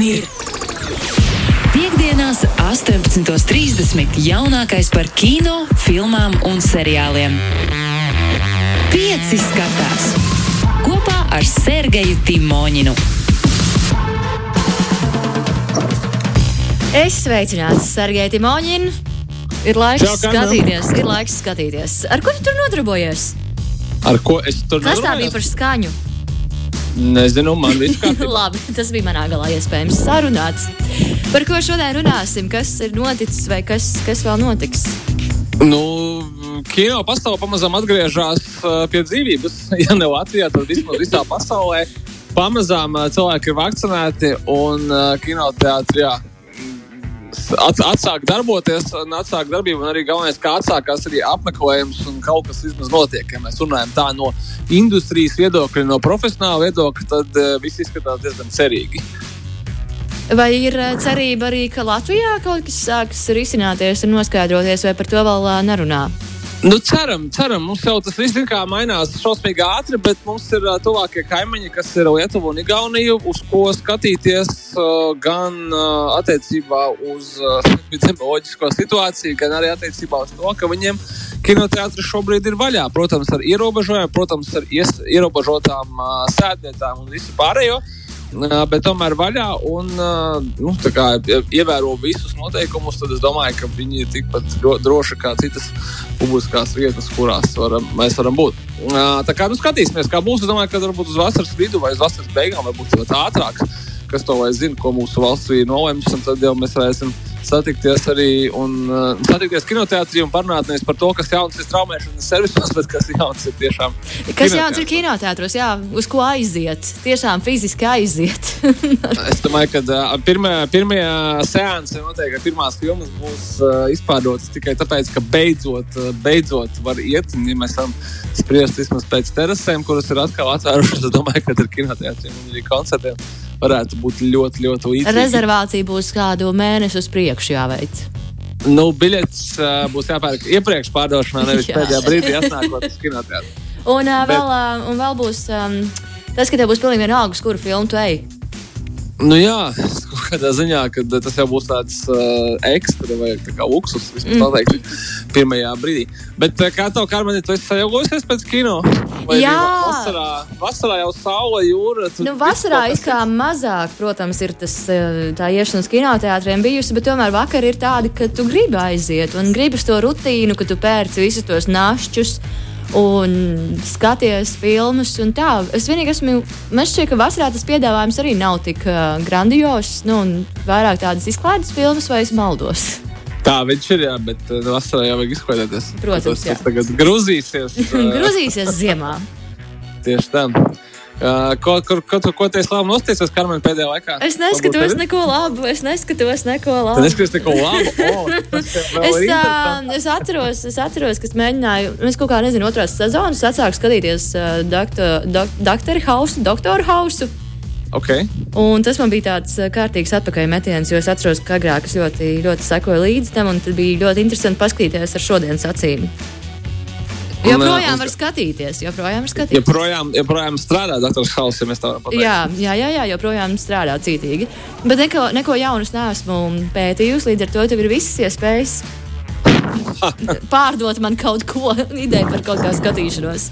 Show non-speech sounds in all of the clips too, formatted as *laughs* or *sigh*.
un ir. Piektdienās, 18.30. jaunākais par kino, filmām un seriāliem. Pieci skatās kopā ar Sergeju Timoņinu. Es sveicināts Sergeja Timoņina. Ir laiks Čau, skatīties, ir laiks skatīties. Ar ko tu tur nodarbojies? Ar ko es tur Kas tā bija nodarbojos? par skaņu? Nezinu, man viss kā. *laughs* Labi, tas bija manā galā iespējams sarunāts. Par ko šodien runāsim? Kas ir noticis vai kas, kas vēl notiks? nu, kino pasaule pamazām atgriežas uh, pie dzīvības. *laughs* Ja ne Latvijā, tad vismaz visā pasaulē. Pamazām uh, cilvēki ir vakcinēti un kinoteātri jā, at, atsāk darboties, un atsāk darbību. Un arī galvenais, kā atsākās arī apmeklējums un kaut kas vismaz notiek. Ja mēs runājam tā no industrijas viedokļa, no profesionāla viedokļa, tad uh, viss izskatās diezgan cerīgi. Vai ir eh, cerība arī, ka Latvijā kaut kas sāks risināties un noskaidroties, vai par to vēl eh, nerunā? Nu, ceram, ceram, mums jau tas viss kā mainās šausmīgi ātri, bet mums ir uh, tuvākie kaimiņi, kas ir Lietuva un Igaunija, uz ko skatīties uh, gan uh, attiecībā uz uh, epidemioloģisko situāciju, gan arī attiecībā uz to, ka viņiem kinoteātris šobrīd ir vaļā. Protams, ar ierobežojumiem, protams, ar ies, ierobežotām uh, sēdvietām un visu pārējo. Uh, bet tomēr vaļā un nu, kā ievēro visus noteikumus, tad es domāju, ka viņi ir tikpat dro- droši kā citas publiskās vietas, kurās varam, mēs varam būt. Tā kā nu, skatīsimies, kā būs. Es domāju, ka varbūt uz vasaras vidu vai uz vasaras beigām, varbūt pat ātrāk, kas to lai zina, ko mūsu valsts ir nolems. un Tad jau mēs varēsim satikties arī un uh, satikties kinoteātrī un parunāt nevis par to, kas jauns ir traumēšanas servisos, bet kas jauns ir tiešām. Kas jauns ir kinoteātros, jā, uz ko aiziet? Tiešām fiziski aiziet. *laughs* Es domāju, ka uh, pirmie, pirmie seansi noteikti pirmās filmas būs uh, izpārdotas tikai tāpēc, ka beidzot, uh, beidzot var iet. Un, ja mēs varam spriest vismaz pēc terasēm, kuras ir atkal atvērušas, tad domāju, ka ar kinoteātriem un arī koncertiem varētu būt ļoti, ļoti līdzīgi. Rezervācija būs kādu mēnesi uz priekšu jāveic. Nu, biļets uh, būs jāpērk iepriekš pārdošanā, nevis *laughs* Jā. pēdējā brīdī atnākot uz kinoteātru. Un, uh, Bet- vēl, uh, un vēl būs um, tas, ka tev būs pilnīgi vienalga, uz kuru filmu tu ej. Nu, jā, kaut kādā ziņā, ka tas jau būs tāds uh, ekstra vai tā kā luksus, vismaz Mm. tā teikt, pirmajā brīdī. Bet uh, kā tev, Karmeni, tu esi sajaukusies pēc kino? Vai Jā. Vasarā, vasarā jau saule, jūra. Nu, vasarā it kā mazāk, protams, ir tas, tā iešana uz kinoteātriem bijusi, bet tomēr vakar ir tādi, ka tu gribi aiziet un gribi to rutīnu, ka tu pērci visus tos našķus. Un skaties filmas, un tā. Es vienīgi esmu. Man šķiet, ka vasarā tas piedāvājums arī nav tik uh, grandios. Nu, un vairāk tādas izklaides filmas, vai es maldos. Tā viņš ir, jā, bet uh, vasarā jau vajag izklaidēties. Protams, tas, tagad grūzīsies. *laughs* uh, Grozīsies ziemā. Tieši tā. Uh, ko, ko, ko, tu- ko tu esi labi nostājies, Karmeni, pēdējā laikā? Es neskatos neko labu. Es neskatos neko labu. neskaties neko labu. *laughs* Oh, tas Es, uh, es atceros, es atceros, ka mēģināju, es kaut kā nezinu, otrās sezonas atsāku skatīties uh, doktor, dok, doktoru hausu, doktoru hausu. Okay. Un tas man bija tāds uh, kārtīgs atpakaļmetiens, jo es atceros, ka agrāk es ļoti, ļoti sekoju līdzi tam, un tad bija ļoti interesanti paskatīties ar šodienas acīm. Joprojām var skatīties, joprojām var skatīties. Joprojām, joprojām strādā Dr. House, ja mēs tā varam pateikt. Jā, jā, jā, jā, joprojām strādā cītīgi. Bet neko, neko jaunu es neesmu pētījusi. Līdz ar to tev ir visas iespējas *laughs* pārdot man kaut ko, ideju par kaut kādu skatīšanos.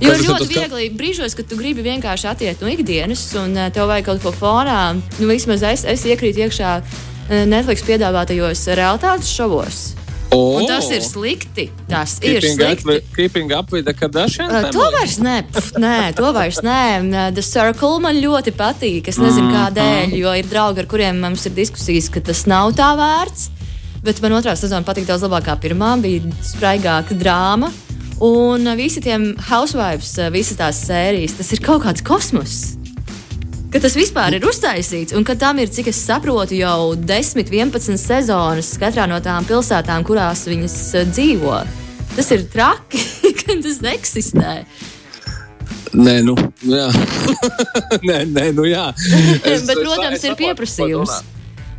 Jo ir ļoti viegli brīžos, kad tu gribi vienkārši attiekt no ikdienas, un eh, tev vajag kaut ko fonā. Nu, vismaz es, es iekrītu iekšā eh, Netflix piedāvātajos realitātes šovos. Oh, Un tas ir slikti. Tas ir Keeping up, with, keeping up with the Kardashian. Uh, to vairs nē, pf, nē, to vairs nē. Uh, The Circle man ļoti patīk. Es nezinu, kādēļ, jo ir draugi, ar kuriem mums ir diskusijas, ka tas nav tā vērts. Bet man otrā sezona patīk daudz labāk kā pirmā. Bija spraigāka drāma. Un uh, visi tie housewives, uh, visas tās sērijas, tas ir kaut kāds kosmos. Ka tas vispār ir uztaisīts, un ka tam ir, cik es saprotu, jau 10, 11 sezonas katrā no tām pilsētām, kurās viņas uh, dzīvo. Tas ir traki, *laughs* ka tas eksistē. Nē, nu, jā. *laughs* nē, nē, nu, jā. *laughs* Es- Bet, es- protams, es ir saprotu, pieprasījums.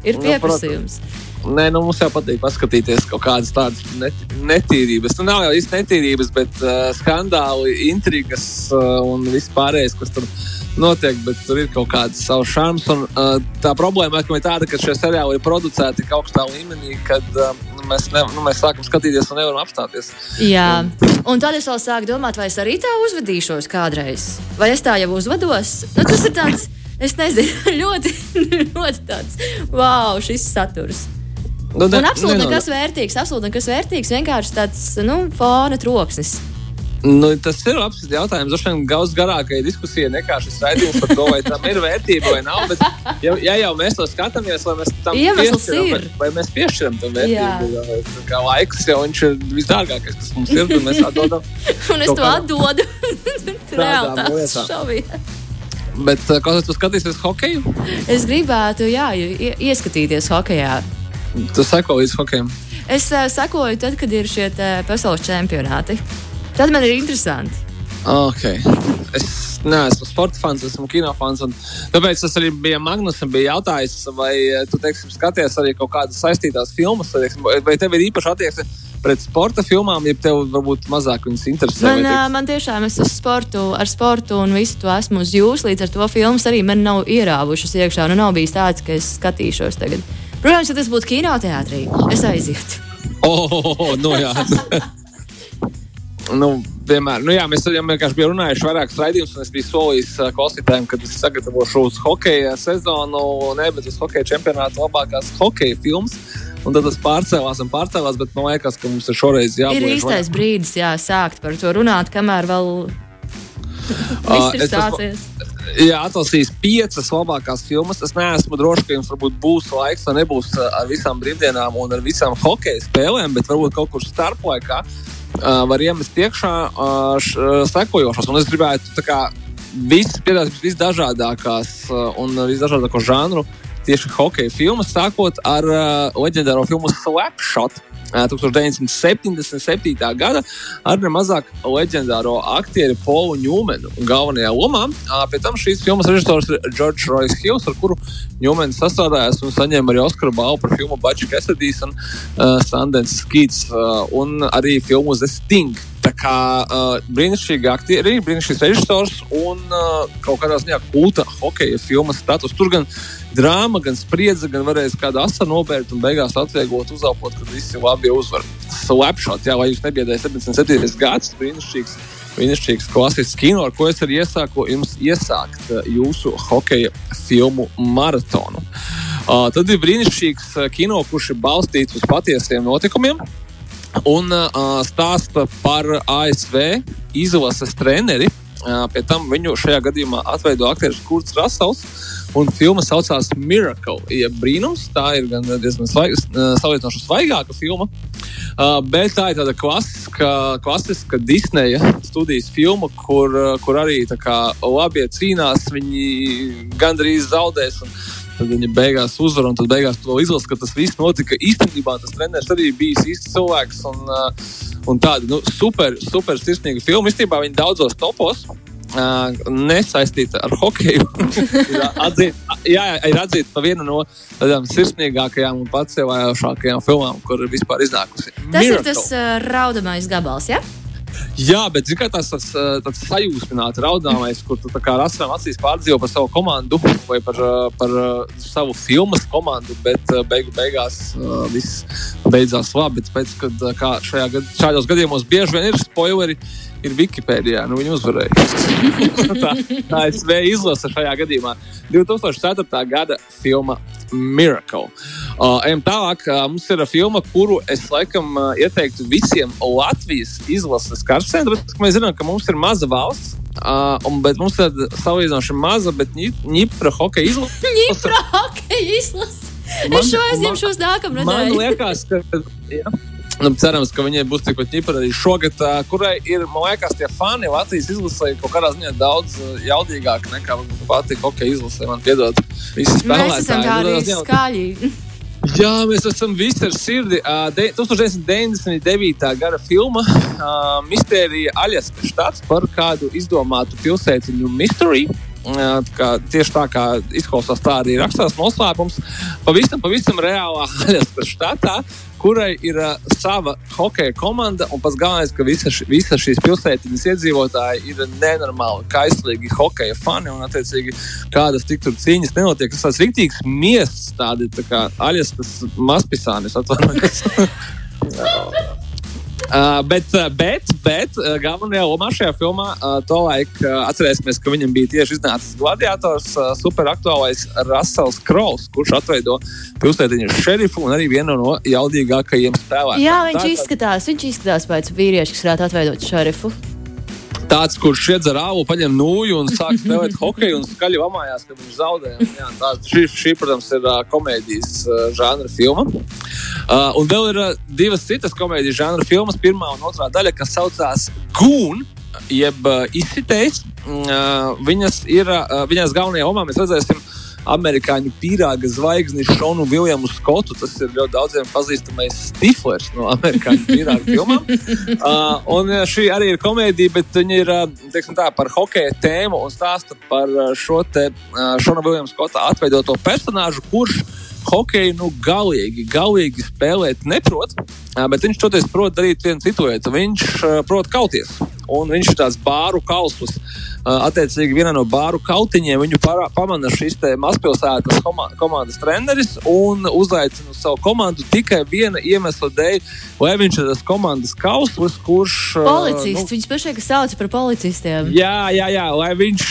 Ir Nu, pieprasījums. Nē, nu, mums jau patīk paskatīties kaut kādas tādas net, netīrības. Nu, nav jau īsti netīrības, bet uh, skandāli, intrigas uh, un viss pārējais, kas tur notiek, bet tur ir kaut kāds savs šarms. Un, uh, tā problēma ir tāda, ka šie seriāli ir producēti tik augstā līmenī, ka uh, mēs, ne, nu, mēs sākam skatīties un nevaram apstāties. Jā, un tad es vēl sāku domāt, vai es arī tā uzvedīšos kādreiz. Vai es tā jau uzvedos? Nu, tas ir tāds, es nezinu, *laughs* ļoti, ļoti tāds, wow, šis saturs. Nu, ne, un absolūti nekas vērtīgs, absolūti nekas vērtīgs, vienkārši tāds nu, fona troksnis. Nu, tas ir labs jautājums. Droši vien gaus garākai diskusijai nekā šis raidījums par to, vai tam ir vērtība vai nav. Bet, ja, ja jau mēs to skatāmies, vai mēs tam piešķiram, vai, vai mēs piešķiram tam vērtību, Jā. kā laiks jau viņš ir visdārgākais, kas mums ir, un mēs atdodam. *laughs* un es to atdodu. Reāli tas šovie. Bet kā tu skatīsies hokeju? Es gribētu, jā, ieskatīties hokejā. Tu seko līdz hokejam? Es uh, sekoju tad, kad ir šie pasaules čempionāti. Tad man ir interesanti. Okay. Es neesmu sporta fans, esmu kino fans. Tāpēc tas arī bija Magnusam. Bija jautājums, vai eh, tu teiksim, skaties arī kaut kādas saistītās filmas, vai, teiksim, vai tev ir īpaši attieksme pret sporta filmām, ja tev varbūt mazāk viņas interesē. Man, teiksim... man tiešām es sportu, ar sportu un visu to esmu uz jums, līdz ar to filmas arī man nav ierāvušas iekšā. Nu, nav bijis tāds, ka es skatīšos tagad. Protams, ja tas būtu kinoteātrī, es aizietu. *laughs* Oh, no jā. *laughs* nu, vienmēr, nu, jā, mēs jau vienkārši bijām runājuši vairākus raidījumus, un es biju solījis uh, klausītājiem, ka es sagatavošu uz hokeja sezonu, ne, bet uz hokeja čempionāta labākās hokeja filmas. Un tad tas pārcēlās un pārcēlās, bet man liekas, ka mums ir šoreiz jābūt. Ir īstais vairāk. brīdis, jā, sākt par to runāt, kamēr vēl *laughs* viss ir sācies. Jā, atlasījis piecas labākās filmas. Es neesmu drošs, ka jums būs laiks, vai nebūs ar visām brīvdienām un ar visām hokeja spēlēm, bet varbūt kaut kur starplaikā uh, var iemest iekšā uh, sekojošos. Un es gribētu kā, viss piedāvāt visdažādākās uh, un visdažādāko žanru tieši hokeja filmas, sākot ar uh, leģendāro filmu Slapshot. 1977. gada ar nemazāk leģendāro aktieru Polu Ņūmenu galvenajā lomā. Pēc tam šīs filmas režisors ir George Royce Hills, ar kuru Ņūmens sastādājās un saņēma arī Oskara balvu par filmu Budget Cassidy's un uh, Sundance Skits uh, un arī filmu The Sting. Tā kā uh, brīnišķīgi aktieri, brīnišķīgs režisors un uh, kaut kādā ziņā kulta hokeja filmas status. Tur gan drāma, gan spriedze, gan varēs kādu asanu nobērt un beigās atvieglot, uzalpot, kad visi labi uzvar. Slapshot, jā, lai jūs nebiedējat 77. gads, brīnišķīgs. Brīnišķīgs klasisks kino, ar ko es arī iesāku jums iesākt jūsu hokeja filmu maratonu. Uh, tad ir brīnišķīgs kino, kurš ir balstīts uz patiesiem notikumiem un uh, stāsta par ASV izlases treneri. Uh, pie tam viņu šajā gadījumā atveido aktieris Kurts Rasels. Un filma saucās Miracle, jeb brīnums. Tā ir gan diezgan svaig, salīdzinoši svaigāka filma. Uh, bet tā ir tāda klasiska, klasiska Disneja studijas filma, kur, kur arī labi cīnās. Viņi gandrīz zaudēs. Un, Tad viņa beigās uzvar, un tad beigās to izlasa, ka tas viss notika. Īstenībā tas treneris arī bija īsts cilvēks. Un, uh, un tāda nu, super, super sirsnīga filma. Īstenībā viņa daudzos topos. Uh, nesaistīta ar hokeju. *laughs* atzīt, jā, ir atzīta par vienu no tādām sirsnīgākajām un pacēlājošākajām filmām, kur vispār iznākusi. Tas Miracle. ir tas uh, raudamais gabals, ja? Jā, bet kā, tas tāds, tāds sajūsmināts, raudāmais, kur tu kā rasām acīs pārdzīvo par savu komandu vai par, par savu filmas komandu, bet beigu beigās viss beidzās labi. Tāpēc, kad šajā, šādos gadījumos bieži vien ir spoileri, ir Wikipēdijā. Nu, viņi uzvarēja. *laughs* tā, tā ASV izlase šajā gadījumā. 2004. gada filma Miracle. Uh, ejam tālāk. Uh, mums ir filma, kuru es laikam uh, ieteiktu visiem Latvijas izlases karsēm. Mēs zinām, ka mums ir maza valsts. Uh, un, bet mums ir salīdzinoši maza, bet ņipra hokeja izlase. *laughs* ņipra hokeja izlase. Es šo nākamā nedēļa. Man liekas, ka. Jā. Nu, cerams, ka viņai būs tikpat ņipara arī šogad, kurai ir, man liekas, tie fani Latvijas izlasē kaut kādā ziņā daudz jaudīgāki nekā pati hokeja izlasē. Man piedod, visi spēlētāji. Mēs esam tādi skaļi. Jā, mēs esam visi ar sirdi. Uh, 1999. gada filma uh, Mistērija Aļaskas štats par kādu izdomātu pilsētiņu Mystery. Kā, tieši tā kā izklausās, tā arī rakstās noslēpums. Pavisam, pavisam reālā *laughs* Aļaskas štatā kurai ir uh, sava hokeja komanda. Un pats galvenais, ka visa, ši, visa šīs pilsētiņas iedzīvotāji ir nenormāli kaislīgi hokeja fani. Un, attiecīgi, kādas tik tur cīņas nenotiek, tas tāds rīktīgs miests, tādi tā kā aļaskas mazpisānis. Atvainojos. *laughs* *laughs* Uh, bet, bet, bet galvenajā lomā šajā filmā uh, tolaik uh, atcerēsimies, ka viņam bija tieši iznācis gladiators, uh, superaktuālais Russells Krols, kurš atveido pilsētiņu šerifu un arī vienu no jaudīgākajiem spēlētājiem. Jā, viņš tā, izskatās, viņš izskatās pēc vīrieša, kas varētu atveidot šerifu tāds, kurš iedzer ālu, paņem nūju un sāk spēlēt hokeju un skaļi lamājās, ka viņš zaudē. Jā, tā, šī, šī, protams, ir uh, komēdijas uh, žanra filma. Uh, un vēl ir uh, divas citas komēdijas žanra filmas. Pirmā un otrā daļa, kas saucās Gūna. Jeb uh, izsitējis. Uh, viņas ir, uh, viņas galvenajā omā mēs redzēsim amerikāņu pīrāga zvaigzni Šonu Viljamu Skotu. Tas ir ļoti daudziem pazīstamais Stiflers no amerikāņu pīrāga filmām. *laughs* uh, un šī arī ir komēdija, bet viņa ir teiksim, tā, par hokeja tēmu un stāsta par šo te uh, Šona Viljamu Skota atveidoto personāžu, kurš hokeju nu, galīgi, galīgi spēlēt neprot, bet viņš toties prot darīt vienu citu lietu. Viņš prot kauties. Un viņš ir tāds bāru kalps, attiecīgi vienā no bāru kautiņiem viņu parā, pamana šis mazpilsētas komandas treneris un uzaicina uz savu komandu tikai viena iemesla dēļ, lai viņš ir tas komandas kauslis, kurš. Policists, nu, viņš pašai sauc par policistiem. Jā, jā, jā, lai viņš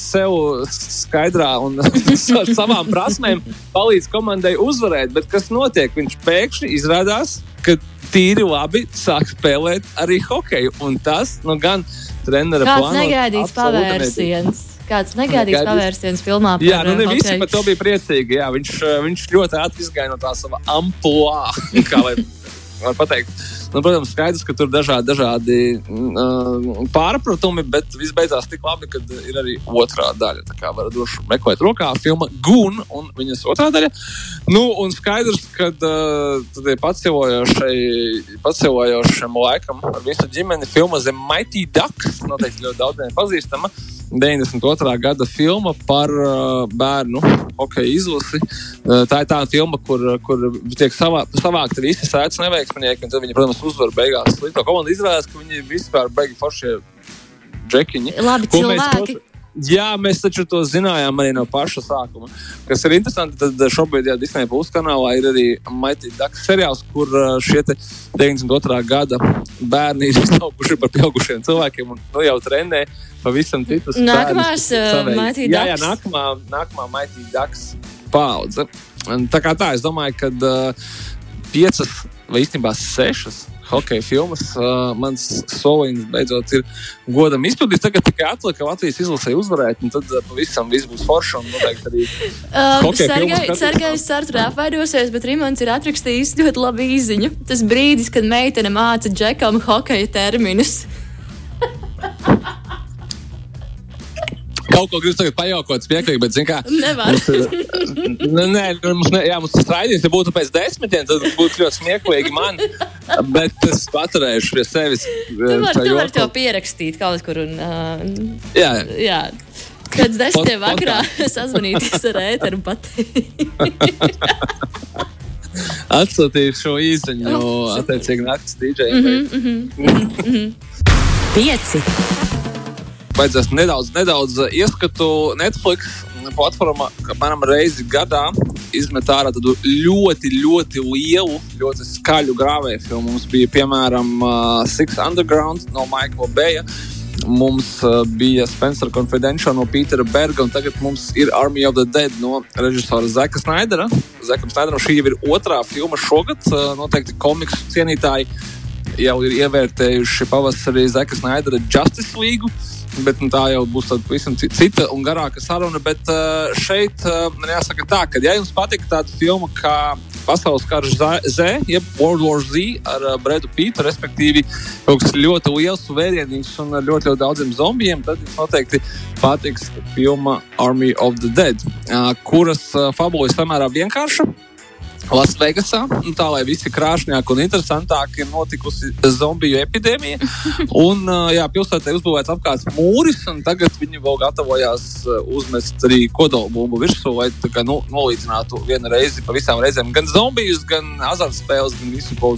sev skaidrā un *laughs* ar savām prasmēm palīdz komandai uzvarēt, bet kas notiek? Viņš pēkšņi izrādās, ka tīri labi sāk spēlēt arī hokeju. Un tas nu, gan trenera Kāds negaidīts pavērsiens. Kāds negaidīts Negaidīs. pavērsiens filmā? Jā, nu ne visi par to bija priecīgi. Jā, viņš, viņš ļoti ātri izgāja no tā sava amplitūda, var pateikt. Nu, protams, skaidrs, ka tur ir dažādi, dažādi uh, pārpratumi, bet viss beidzās tik labi, ka ir arī otrā daļa. Tā kā varat droši meklēt rokā filma Gun un viņas otrā daļa. Nu, un skaidrs, ka uh, pacēlojošam laikam ar visu ģimeni filma The Mighty Ducks noteikti ļoti daudziem pazīstama. 92. gada filma par uh, bērnu hokeja izlasi. Uh, tā ir tā filma, kur, kur tiek savā, savākti visi sēdes neveiksminieki, un tad viņi, protams, uzvar beigās. Līdz to komanda izrādās, ka viņi vispār beigi foršie džekiņi. Labi, cilvēki. Mēs, Jā, mēs taču to zinājām arī no paša sākuma. Kas ir interesanti, tad šobrīd jau Disneja Plus kanālā ir arī Mighty Ducks seriāls, kur uh, šie 92. gada bērni *laughs* ir izauguši par pieaugušiem cilvēkiem un nu, jau trenē pavisam citus. Nākamās uh, Mighty Ducks. Jā, jā, nākamā, nākamā Mighty Ducks paudze. Tā kā tā, es domāju, ka uh, piecas vai īstenībā sešas hokeja filmas. Uh, mans solījums beidzot ir godam izpildīts. Tagad tikai atliek, ka Latvijas izlasē uzvarēt, un tad uh, pavisam viss būs forši. Un noteikti arī um, Sergejs Sartrā apvainosies, bet Rimons ir atrakstījis ļoti labu īziņu. Tas brīdis, kad meitene māca džekam hokeja terminus. Kaut ko gribu tagad pajaukot, smieklīgi, bet, zināmā mērā, nevar. Mums ir, nē, mums, ne, jā, mums tas raidījums, ja būtu pēc desmitiem, tad būtu ļoti smieklīgi man. Bet es paturēšu pie sevis. Tu vari var to pierakstīt kaut kur. Un, uh, jā, jā. Pēc desmitiem vakarā *laughs* sazvanīties ar ēteru un pateikt. *laughs* Atsūtīšu šo īziņu, oh, attiecīgi naktas dīdžeju. Mm -hmm, mm -hmm. Pieci vajadzēs nedaudz, nedaudz ieskatu Netflix platformā, ka apmēram reizi gadā izmet ārā tādu ļoti, ļoti lielu, ļoti skaļu grāvēju filmu. Mums bija piemēram uh, Six Underground no Maikla Beja. Mums uh, bija Spencer Confidential no Pītera Berga, un tagad mums ir Army of the Dead no režisora Zeka Snaidera. Zekam Snaideram šī jau ir otrā filma šogad. Uh, noteikti komiksu cienītāji jau ir ievērtējuši pavasarī Zeka Snaidera Justice League. Bet nu, tā jau būs pavisam cita un garāka saruna. Bet uh, šeit uh, man jāsaka tā, ka, ja jums patīk tāda filma kā Pasaules karš Z, jeb World War Z ar uh, Bredu Pītu, respektīvi kaut kas ļoti liels, vērienīgs un ar ļoti, ļoti daudziem zombijiem, tad jums noteikti patiks filma Army of the Dead, uh, kuras uh, fabula ir samērā vienkārša. Lasvegasā, tā lai visi krāšņāk un interesantāk ir notikusi zombiju epidēmija. *laughs* Un, jā, pilsētā uzbūvēts apkārt mūris, un tagad viņi vēl gatavojās uzmest arī kodolbumbu virsū, lai kā, nu, nolīdzinātu vienu reizi pa visām reizēm gan zombijus, gan azartspēles, gan visu ko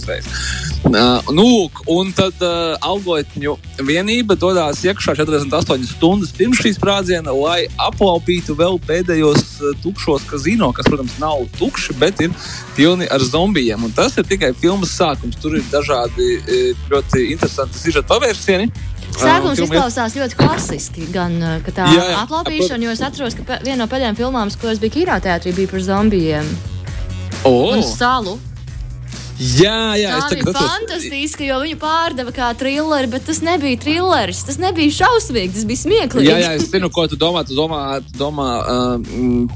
Uh, nu, un tad uh, algoritņu vienība dodas iekšā 48 stundas pirms šīs sprādziena, lai aplaupītu vēl pēdējos uh, tukšos kazino, kas, protams, nav tukši, bet ir pilni ar zombijiem. Un tas ir tikai filmas sākums. Tur ir dažādi e, ļoti interesanti sižeta pavērsieni. Sākums izklausās ļoti klasiski. Gan tā jā, jā. aplaupīšana, jo es atceros, ka viena no pēdējām filmām, ko es biju kinoteātrī, bija par zombijiem. Oh. Un salu. Jā, jā, tā bija atceros... fantastiska, jo viņu pārdeva kā trilleri, bet tas nebija trilleris. Tas nebija šausmīgi, tas bija smieklīgi. Jā, jā, es zinu, ko tu domā. Tu domā, tu domā uh,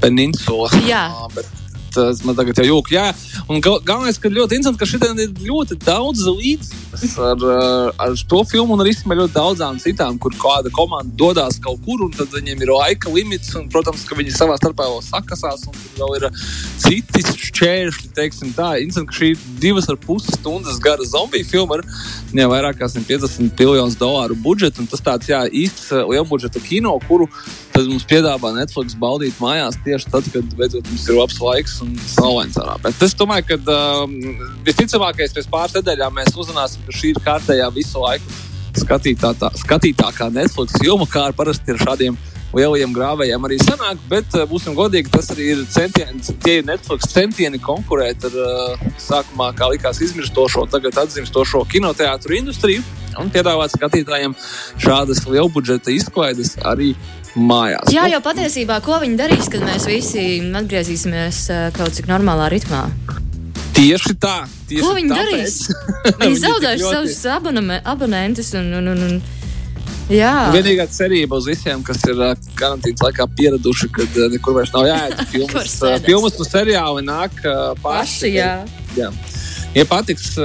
peninsula. Jā. Uh, bet tas man tagad jau jūg. Jā, un gal, galvenais, ka ļoti interesanti, ka šitien ir ļoti daudz līdzības ar, eh, ar to filmu un ar īstenībā ļoti daudzām citām, kur kāda komanda dodas kaut kur un tad viņiem ir laika limits un, protams, ka viņi savā starpā vēl sakasās un vēl ir eh, citi šķēršļi, teiksim tā. Interesanti, ka šī divas ar pusi stundas gara zombiju filma ar jā, vairāk kā 150 miljonus dolāru budžetu tas tāds, jā, īsts eh, lielbudžeta kino, kuru tad mums piedāvā Netflix baudīt mājās tieši tad, kad beidzot mums ir labs laiks un saulains arā. Bet es domāju, ka um, visticamākais pēc pāris nedēļām mēs uzzināsim, ka šī ir kārtējā visu laiku skatītā, tā, skatītākā Netflix filma, kā ar parasti ir šādiem lielajiem grāvējiem arī sanāk, bet uh, būsim godīgi, tas arī ir centieni, tie ir Netflix centieni konkurēt ar uh, sākumā, kā likās, izmirstošo, tagad atzimstošo kinoteātru industriju un piedāvāt skatītājiem šādas lielbudžeta izklaides arī mājās. Jā, jo patiesībā, ko viņi darīs, kad mēs visi atgriezīsimies uh, kaut cik normālā ritmā? Tieši tā. Tieši ko viņi tāpēc. darīs? *laughs* viņi zaudēs savus abonentus un, un, un, un Jā. Vienīgā cerība uz visiem, kas ir uh, karantīnas laikā pieraduši, ka uh, nekur vairs nav jāiet. *laughs* Filmas, filmas un seriāli nāk paši. paši jā. Jā. Ja patiks uh,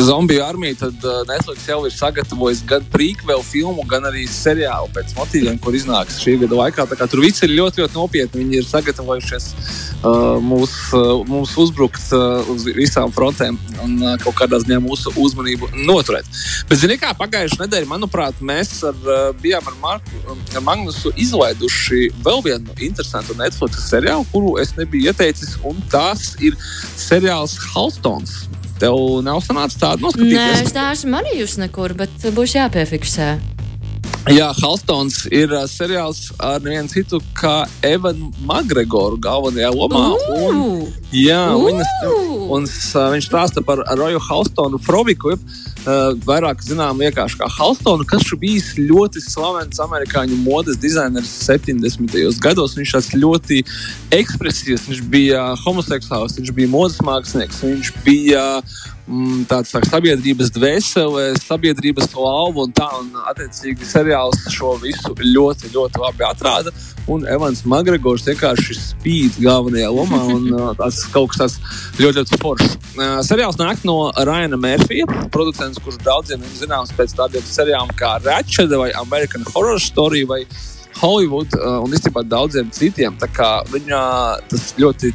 zombiju armija, tad uh, Netflix jau ir sagatavojis gan prequel filmu, gan arī seriālu pēc motīviem, kur iznāks šī gada laikā. Tur viss ir ļoti, ļoti nopietni. Viņi ir sagatavojušies uh, mūs, uh, mums uzbrukt uh, uz visām frontēm un uh, kaut kādā ziņā mūsu uzmanību noturēt. Bet, ziniet, kā pagājušajā nedēļā, manuprāt, mēs ar, uh, bijām ar, Marku, ar Magnusu izlaiduši vēl vienu interesantu Netflix seriālu, kuru es nebiju ieteicis, un tas ir seriāls Halstons. Tev nav sanācis tādu noskatīties? Nē, es neesmu manījusi nekur, bet būs jāpiefiksē. Jā, Halstons ir uh, seriāls ar nevienu citu kā Evanu Magregoru galvenajā lomā. Un, jā, viņas, un uh, viņš stāsta par Roju Halstonu Froviku. Uh, vairāk zinām vienkārši kā Halstonu, kas bijis ļoti slavens amerikāņu modes dizainers 70. gados. Viņš tāds ļoti ekspresīvs, viņš bija homoseksuāls, viņš bija modes mākslinieks, viņš bija mm, tāds tā, sabiedrības dvēsele, sabiedrības lauva un tā. Un, attiecīgi, seriāls šo visu ļoti, ļoti labi atrāda. Un Evans Magregors vienkārši spīd galvenajā lomā. Un, *laughs* tas kaut kas tāds ļoti, ļoti foršs. Uh, seriāls nāk no Raina Mērfija, producents, kurš daudziem ir zināms pēc tādiem seriāliem kā Ratchet vai American Horror Story. Vai Hollywood uh, un īstenībā daudziem citiem. Viņa tas ļoti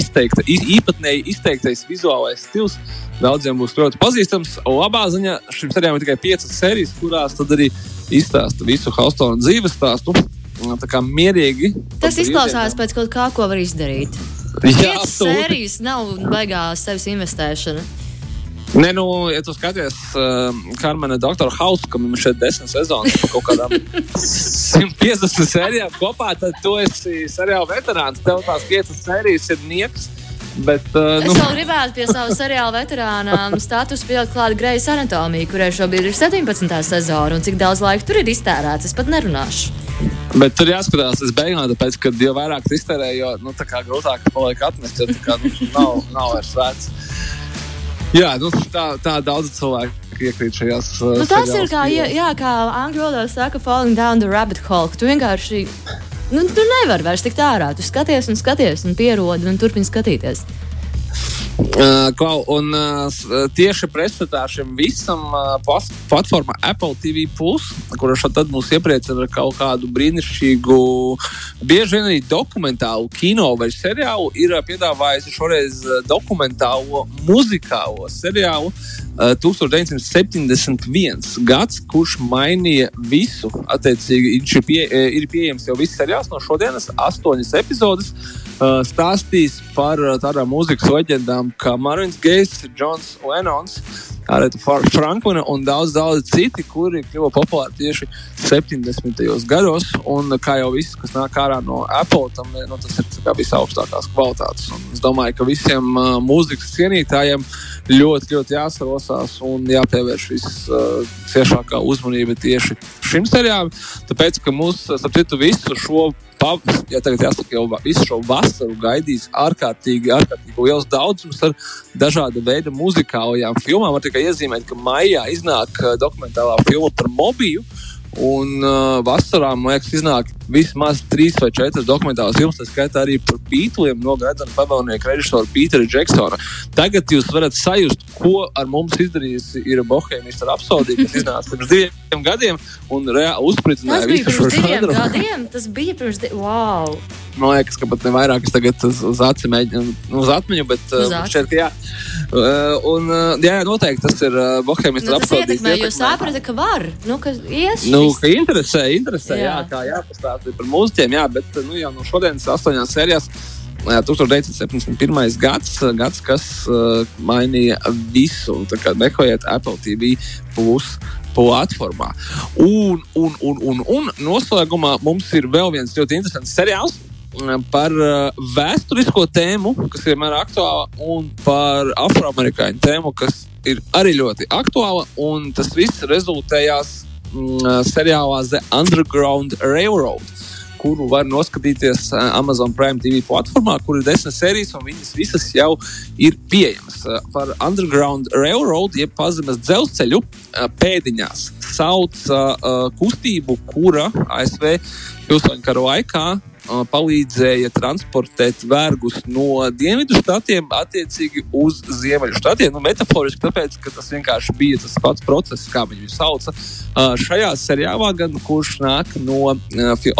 izteikta, īpatnēji izteiktais vizuālais stils daudziem būs ļoti pazīstams. Labā ziņā šim seriālam ir tikai piecas sērijas, kurās tad arī izstāsta visu Haustona dzīves stāstu. Tā kā mierīgi. Tas izklausās pēc kaut kā, ko var izdarīt. Jā, Piecas sērijas nav baigās sevis investēšana. Nē, nu, ja tu skaties, uh, Karmena Doktora Hausa, kam ir šeit desmit sezonas, kaut kādām *laughs* 150 sērijām kopā, tad tu esi seriāla veterāns. Tev tās piecas sērijas ir nieks. Bet, uh, nu. Es vēl gribētu pie sava seriāla veterāna statusa pielikt klāt Grejas anatomiju, kurai šobrīd ir 17. sezona, un cik daudz laika tur ir iztērēts, es pat nerunāšu. Bet tur jāskatās, es beigās, tāpēc, ka jo vairāk iztērē, jo nu, grūtāk paliek atmest, jo kā, nu, nav, nav vairs vērts. Jā, nu, tā, tā daudz cilvēku iekrīt šajās. Uh, nu, tas ir kā, jā, jā, kā angļu valodā saka, falling down the rabbit hole. Tu vienkārši nu, tu nevari vairs tikt ārā. Tu skaties un skaties un pierodi un turpini skatīties. Klau, un tieši pretstatā šim visam platformā Apple TV, kurš tad mūs iepriecina ar kaut kādu brīnišķīgu, bieži vien arī dokumentālu kino vai seriālu, ir piedāvājusi šoreiz dokumentālo muzikālo seriālu uh, 1971 gads, kurš mainīja visu. Attiecīgi, ir, pie, ir pieejams jau viss seriāls no šodienas, astoņas epizodes. Uh, stāstīs par uh, tādām mūzikas leģendām kā Marvins Gejs, Džons Lenons, Areta Franklina un daudz, daudz citi, kuri kļuva populāri tieši 70. gados. Un kā jau viss, kas nāk ārā no Apple, tam nu, tas ir visaugstākās kvalitātes. Un es domāju, ka visiem uh, mūzikas cienītājiem ļoti, ļoti jāsarosās un jāpievērš visciešākā uh, uzmanība tieši šim seriālam. Tāpēc, ka mūs, starp citu, visu šo ja tagad jāsaka, jau visu šo vasaru gaidīs ārkārtīgi, ārkārtīgi liels daudzums ar dažāda veida muzikālajām filmām. Var tikai iezīmēt, ka maijā iznāk uh, dokumentālā filma par Mobiju. Un uh, vasarā, man liekas, iznāk vismaz trīs vai četras dokumentālas filmas, tā skaitā arī par Beatlesiem no Gaidana pavēlnieka režisora Pītera Džeksona. Tagad jūs varat sajust, ko ar mums izdarījusi ir Bohēmijas Rapsodija, kas *laughs* iznāca pirms diviem gadiem un uzspridzināja visu šo žanru. Tas bija pirms diviem gadiem. Wow! Man liekas, ka pat ne vairāk es tagad uz, uz mēģinu, nu, uz atmiņu, bet uz uh, šķiet, ka jā. Uh, un, uh, jā, noteikti tas ir uh, Bohēmijas nu, Rapsodijas. Tas ietekmē, jo saprata, ka var, nu, ka ies. Nu, ka interesē, interesē, jā, jā kā jāpastāsta par mūziķiem, jā, bet nu, jau no šodienas astoņās sērijās. 1971. gads, gads kas uh, mainīja visu. Meklējiet Apple TV plus platformā. Un, un, un, un, un noslēgumā mums ir vēl viens ļoti interesants seriāls par uh, vēsturisko tēmu, kas vienmēr ir aktuāla, un par afroamerikāņu tēmu, kas ir arī ļoti aktuāla. Tas viss rezultējās seriālā The Underground Railroad kuru var noskatīties uh, Amazon Prime TV platformā, kur ir desmit sērijas, un viņas visas jau ir pieejamas. Uh, par Underground Railroad, jeb pazemes dzelzceļu pēdiņās sauc kustību, kura ASV pilsoņu kara laikā palīdzēja transportēt vergus no dienvidu štatiem attiecīgi uz ziemeļu štatiem. Nu, metaforiski, tāpēc, ka tas vienkārši bija tas pats process, kā viņu sauca. Šajā seriālā, gan kurš nāk no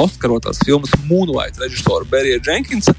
Oskarotās filmas Moonlight režisora Berija Jenkinsa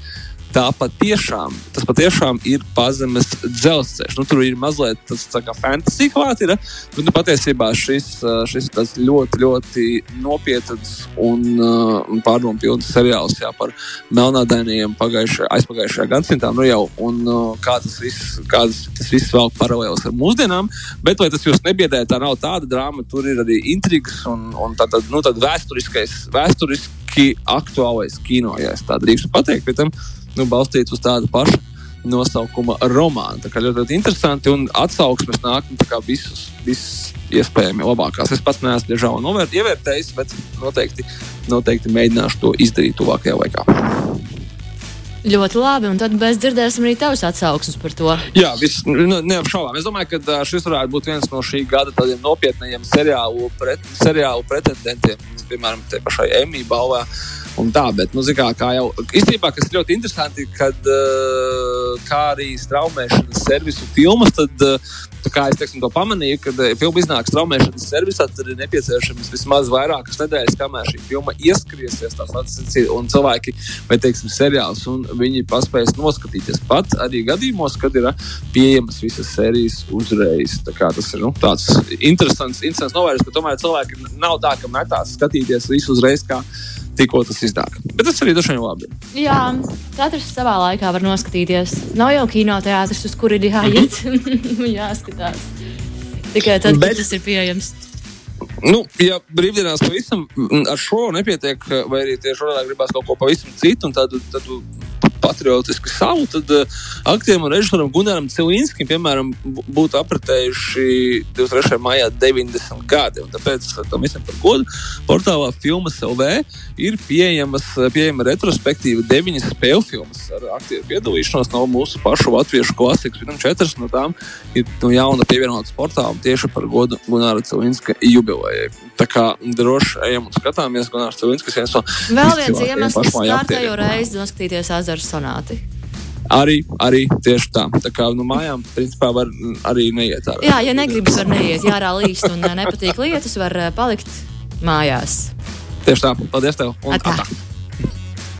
tā patiešām, tas patiešām ir pazemes dzelzceļš. Nu, tur ir mazliet tas kā fantasy klāt, ir, bet nu, patiesībā šis, šis ir ļoti, ļoti nopietns un uh, pārdomu pilns seriāls jā, par melnādainiem pagājušajā, aizpagājušajā gadsimtā. Nu, jau, un uh, kā tas viss, kā tas, viss vēl paralēlis ar mūsdienām, bet lai tas jūs nebiedē, tā nav tāda drāma, tur ir arī intrigas un, un tā, tā, nu, vēsturiskais, vēsturiski aktuālais kino, ja tā drīkstu pateikt. Pie tam, nu, balstīts uz tādu pašu nosaukuma romānu. Tā kā ļoti, ļoti interesanti un atsauksmes nāk nu, visus, visus iespējami labākās. Es pats neesmu diemžēl novērt, ievērtējis, bet noteikti, noteikti mēģināšu to izdarīt tuvākajā laikā. Ļoti labi, un tad mēs dzirdēsim arī tavas atsauksmes par to. Jā, vis, nu, neapšaubām. Es domāju, ka šis varētu būt viens no šī gada tādiem nopietniem seriālu, pret, seriālu pretendentiem, piemēram, te pašai Emīļa balvā. Uh, un tā. Bet, nu, kā, kā jau īstenībā, kas ļoti interesanti, kad uh, kā arī straumēšanas servisu filmas, tad, uh, kā es teiksim, to pamanīju, kad uh, filma iznāk straumēšanas servisā, tad ir nepieciešams vismaz vairākas nedēļas, kamēr šī filma ieskriesies. Un cilvēki, vai teiksim, seriāls, un viņi paspēs noskatīties pat arī gadījumos, kad ir pieejamas visas sērijas uzreiz. Tā tas ir nu, tāds interesants, interesants novērtējums, ka tomēr cilvēki nav tā, ka metās skatīties visu uzreiz. Kā, tikko tas iznāk. Bet tas arī dažiem labi. Jā, katrs savā laikā var noskatīties. Nav jau kinoteātris, uz kuru ir jāiet. Mm *laughs* jāskatās. Tikai tad, Bet... kad tas ir pieejams. Nu, ja brīvdienās pavisam ar šo nepietiek, vai arī tieši šodien gribās kaut ko pavisam citu, tad, tad patriotiski savu, tad uh, aktierim un režisoram Gunaram Cilinskam, piemēram, būtu apritējuši 23. maijā 90 gadi. Un tāpēc uh, tam visam par godu portālā Filmas LV ir pieejamas, uh, pieejama retrospektīva deviņas spēļu filmas ar aktieru piedalīšanos no mūsu pašu latviešu klasikas. Pirms četras no tām ir no jauna pievienotas portālam tieši par godu Gunāra Cilinska jubilejai. Tā kā droši ejam un skatāmies, Gunārs Cilinskis viens no Vēl viens iemesls kārtējo reizi noskatīties Azaru sonāti. Arī, arī tieši tā. Tā kā no nu, mājām, principā, var arī neiet ārā. Jā, ja negribas, var neiet. Jā, ārā līst un nepatīk lietas, var palikt mājās. Tieši tā. Paldies tev! Un atā. Atā.